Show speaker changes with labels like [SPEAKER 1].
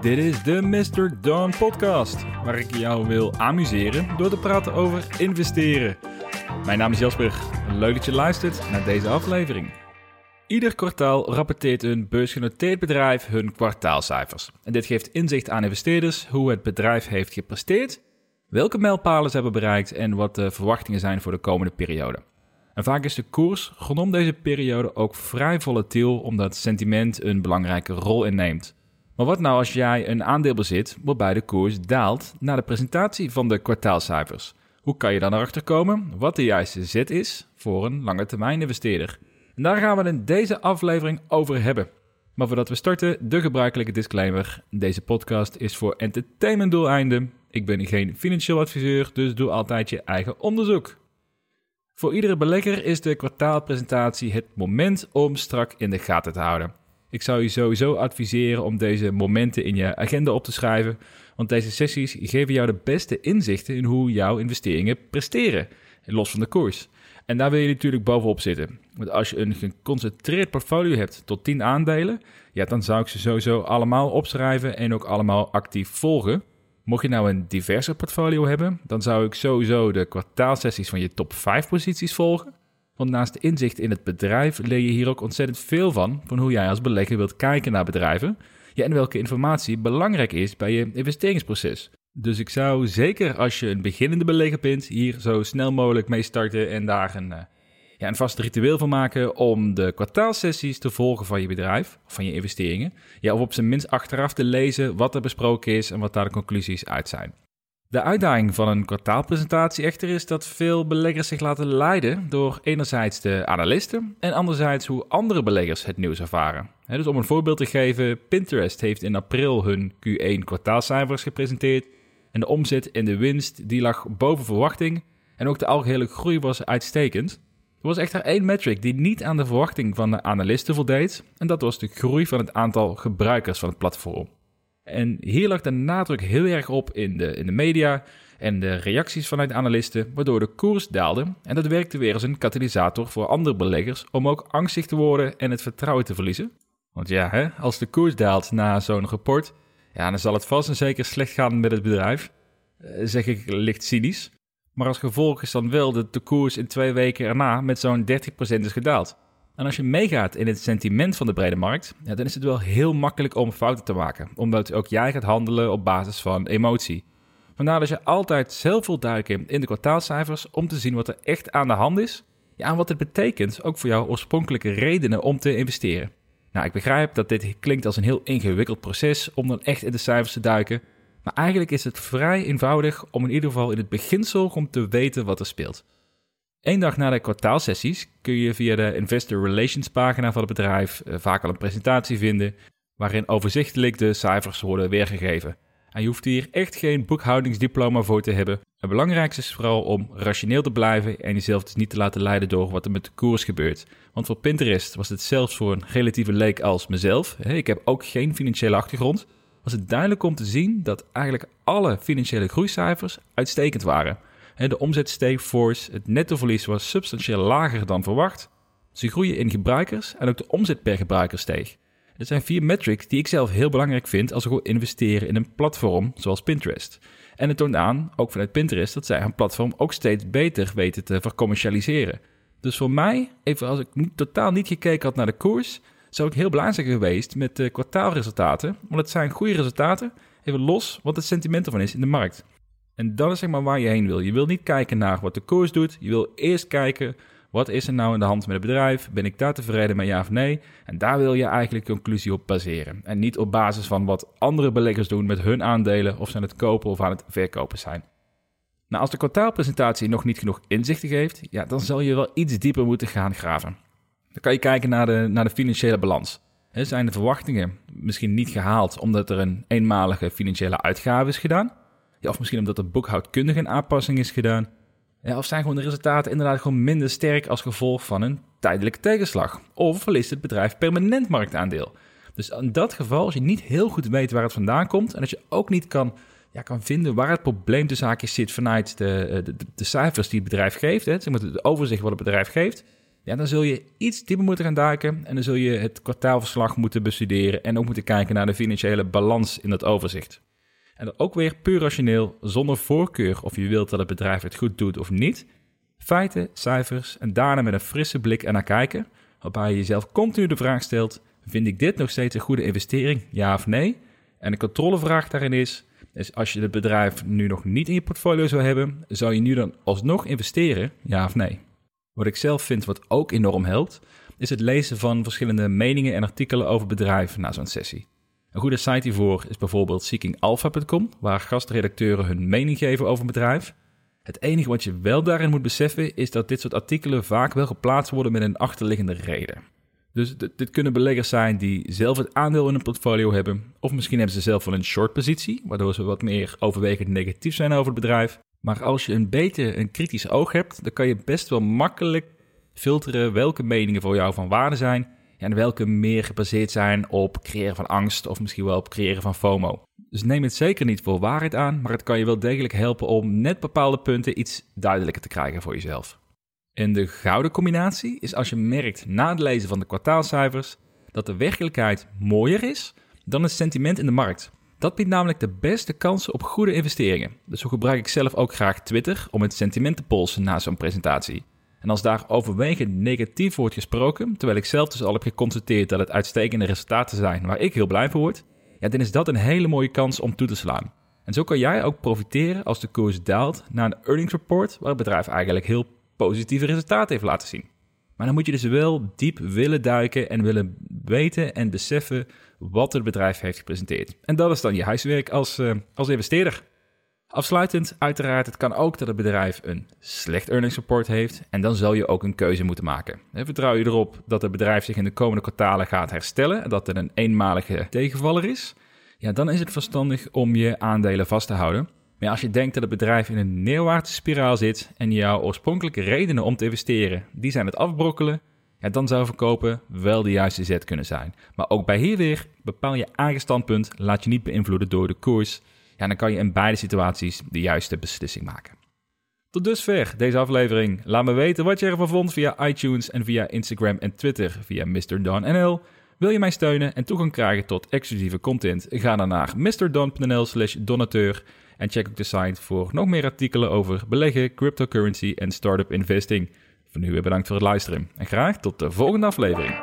[SPEAKER 1] Dit is de Mr. Dawn podcast, waar ik jou wil amuseren door te praten over investeren. Mijn naam is Jasper, leuk dat je luistert naar deze aflevering. Ieder kwartaal rapporteert een beursgenoteerd bedrijf hun kwartaalcijfers. En dit geeft inzicht aan investeerders hoe het bedrijf heeft gepresteerd, welke mijlpalen ze hebben bereikt en wat de verwachtingen zijn voor de komende periode. En vaak is de koers rondom deze periode ook vrij volatiel omdat sentiment een belangrijke rol inneemt. Maar wat nou als jij een aandeel bezit waarbij de koers daalt na de presentatie van de kwartaalcijfers? Hoe kan je dan erachter komen wat de juiste zet is voor een lange termijn investeerder? En daar gaan we het in deze aflevering over hebben. Maar voordat we starten, de gebruikelijke disclaimer. Deze podcast is voor entertainmentdoeleinden. Ik ben geen financieel adviseur, dus doe altijd je eigen onderzoek. Voor iedere belegger is de kwartaalpresentatie het moment om strak in de gaten te houden. Ik zou je sowieso adviseren om deze momenten in je agenda op te schrijven, want deze sessies geven jou de beste inzichten in hoe jouw investeringen presteren, los van de koers. En daar wil je natuurlijk bovenop zitten. Want als je een geconcentreerd portfolio hebt tot 10 aandelen, ja, dan zou ik ze sowieso allemaal opschrijven en ook allemaal actief volgen. Mocht je nou een diverse portfolio hebben, dan zou ik sowieso de kwartaalsessies van je top 5 posities volgen. Want naast inzicht in het bedrijf leer je hier ook ontzettend veel van, van hoe jij als belegger wilt kijken naar bedrijven. En welke informatie belangrijk is bij je investeringsproces. Dus ik zou zeker als je een beginnende belegger bent, hier zo snel mogelijk mee starten en daar een, uh, ja, een vast ritueel van maken om de kwartaalsessies te volgen van je bedrijf, van je investeringen. Ja, of op zijn minst achteraf te lezen wat er besproken is en wat daar de conclusies uit zijn. De uitdaging van een kwartaalpresentatie echter is dat veel beleggers zich laten leiden door enerzijds de analisten en anderzijds hoe andere beleggers het nieuws ervaren. dus om een voorbeeld te geven, Pinterest heeft in april hun Q1 kwartaalcijfers gepresenteerd en de omzet en de winst die lag boven verwachting en ook de algehele groei was uitstekend. Er was echter één metric die niet aan de verwachting van de analisten voldeed en dat was de groei van het aantal gebruikers van het platform. En hier lag de nadruk heel erg op in de, in de media en de reacties vanuit analisten, waardoor de koers daalde. En dat werkte weer als een katalysator voor andere beleggers om ook angstig te worden en het vertrouwen te verliezen. Want ja, hè, als de koers daalt na zo'n rapport, ja, dan zal het vast en zeker slecht gaan met het bedrijf. Eh, zeg ik licht cynisch. Maar als gevolg is dan wel dat de koers in twee weken erna met zo'n 30% is gedaald. En als je meegaat in het sentiment van de brede markt, dan is het wel heel makkelijk om fouten te maken, omdat ook jij gaat handelen op basis van emotie. Vandaar dat je altijd zelf wilt duiken in de kwartaalcijfers om te zien wat er echt aan de hand is ja, en wat het betekent ook voor jouw oorspronkelijke redenen om te investeren. Nou, ik begrijp dat dit klinkt als een heel ingewikkeld proces om dan echt in de cijfers te duiken, maar eigenlijk is het vrij eenvoudig om in ieder geval in het beginsel om te weten wat er speelt. Eén dag na de kwartaalsessies kun je via de Investor Relations pagina van het bedrijf eh, vaak al een presentatie vinden waarin overzichtelijk de cijfers worden weergegeven. En je hoeft hier echt geen boekhoudingsdiploma voor te hebben. Het belangrijkste is vooral om rationeel te blijven en jezelf dus niet te laten leiden door wat er met de koers gebeurt. Want voor Pinterest was het zelfs voor een relatieve leek als mezelf, ik heb ook geen financiële achtergrond, was het duidelijk om te zien dat eigenlijk alle financiële groeicijfers uitstekend waren. De omzet steeg het nettoverlies was substantieel lager dan verwacht. Ze groeien in gebruikers en ook de omzet per gebruiker steeg. Dat zijn vier metrics die ik zelf heel belangrijk vind als we gewoon investeren in een platform zoals Pinterest. En het toont aan, ook vanuit Pinterest, dat zij hun platform ook steeds beter weten te vercommercialiseren. Dus voor mij, even als ik totaal niet gekeken had naar de koers, zou ik heel zijn geweest met de kwartaalresultaten. Want het zijn goede resultaten, even los wat het sentiment ervan is in de markt. En dat is zeg maar waar je heen wil. Je wil niet kijken naar wat de koers doet. Je wil eerst kijken, wat is er nou in de hand met het bedrijf? Ben ik daar tevreden mee, ja of nee? En daar wil je eigenlijk conclusie op baseren. En niet op basis van wat andere beleggers doen met hun aandelen, of ze aan het kopen of aan het verkopen zijn. Nou, als de kwartaalpresentatie nog niet genoeg inzichten geeft, ja, dan zal je wel iets dieper moeten gaan graven. Dan kan je kijken naar de, naar de financiële balans. Zijn de verwachtingen misschien niet gehaald omdat er een eenmalige financiële uitgave is gedaan? Of misschien omdat er boekhoudkundig een aanpassing is gedaan. Of zijn gewoon de resultaten inderdaad gewoon minder sterk als gevolg van een tijdelijke tegenslag. Of verliest het bedrijf permanent marktaandeel. Dus in dat geval, als je niet heel goed weet waar het vandaan komt en als je ook niet kan, ja, kan vinden waar het probleem de zaakjes zit vanuit de, de, de, cijfers die het bedrijf geeft, zeg maar de overzicht wat het bedrijf geeft, ja, dan zul je iets dieper moeten gaan duiken en dan zul je het kwartaalverslag moeten bestuderen en ook moeten kijken naar de financiële balans in dat overzicht. En dat ook weer puur rationeel, zonder voorkeur of je wilt dat het bedrijf het goed doet of niet. Feiten, cijfers en daarna met een frisse blik ernaar kijken, waarbij je jezelf continu de vraag stelt: vind ik dit nog steeds een goede investering, ja of nee? En de controlevraag daarin is: is als je het bedrijf nu nog niet in je portfolio zou hebben, zou je nu dan alsnog investeren, ja of nee? Wat ik zelf vind wat ook enorm helpt, is het lezen van verschillende meningen en artikelen over bedrijven na zo'n sessie. Een goede site hiervoor is bijvoorbeeld seekingalpha.com, waar gastredacteuren hun mening geven over een bedrijf. Het enige wat je wel daarin moet beseffen is dat dit soort artikelen vaak wel geplaatst worden met een achterliggende reden. Dus dit kunnen beleggers zijn die zelf het aandeel in een portfolio hebben, of misschien hebben ze zelf wel een short positie, waardoor ze wat meer overwegend negatief zijn over het bedrijf. Maar als je een beetje een kritisch oog hebt, dan kan je best wel makkelijk filteren welke meningen voor jou van waarde zijn en welke meer gebaseerd zijn op creëren van angst of misschien wel op creëren van FOMO. Dus neem het zeker niet voor waarheid aan, maar het kan je wel degelijk helpen om net bepaalde punten iets duidelijker te krijgen voor jezelf. En de gouden combinatie is als je merkt na het lezen van de kwartaalcijfers dat de werkelijkheid mooier is dan het sentiment in de markt. Dat biedt namelijk de beste kansen op goede investeringen. Dus zo gebruik ik zelf ook graag Twitter om het sentiment te polsen na zo'n presentatie. En als daar overwegend negatief wordt gesproken, terwijl ik zelf dus al heb geconstateerd dat het uitstekende resultaten zijn waar ik heel blij van word, ja, dan is dat een hele mooie kans om toe te slaan. En zo kan jij ook profiteren als de koers daalt naar een earnings report waar het bedrijf eigenlijk heel positieve resultaten heeft laten zien. Maar dan moet je dus wel diep willen duiken en willen weten en beseffen wat het bedrijf heeft gepresenteerd. En dat is dan je huiswerk als, uh, als investeerder. Afsluitend, uiteraard, het kan ook dat het bedrijf een slecht earnings report heeft en dan zal je ook een keuze moeten maken. Vertrouw je erop dat het bedrijf zich in de komende kwartalen gaat herstellen en dat het een eenmalige tegenvaller is? Ja, dan is het verstandig om je aandelen vast te houden. Maar als je denkt dat het bedrijf in een neerwaartse spiraal zit en jouw oorspronkelijke redenen om te investeren, die zijn het afbrokkelen, ja, dan zou verkopen wel de juiste zet kunnen zijn. Maar ook bij hier weer, bepaal je eigen standpunt, laat je niet beïnvloeden door de koers. Ja, dan kan je in beide situaties de juiste beslissing maken. Tot dusver deze aflevering. Laat me weten wat je ervan vond via iTunes en via Instagram en Twitter via MrDonNL. Wil je mij steunen en toegang krijgen tot exclusieve content? Ga dan naar mrdon.nl slash donateur en check ook de site voor nog meer artikelen over beleggen, cryptocurrency en startup investing. Nu weer bedankt voor het luisteren en graag tot de volgende aflevering.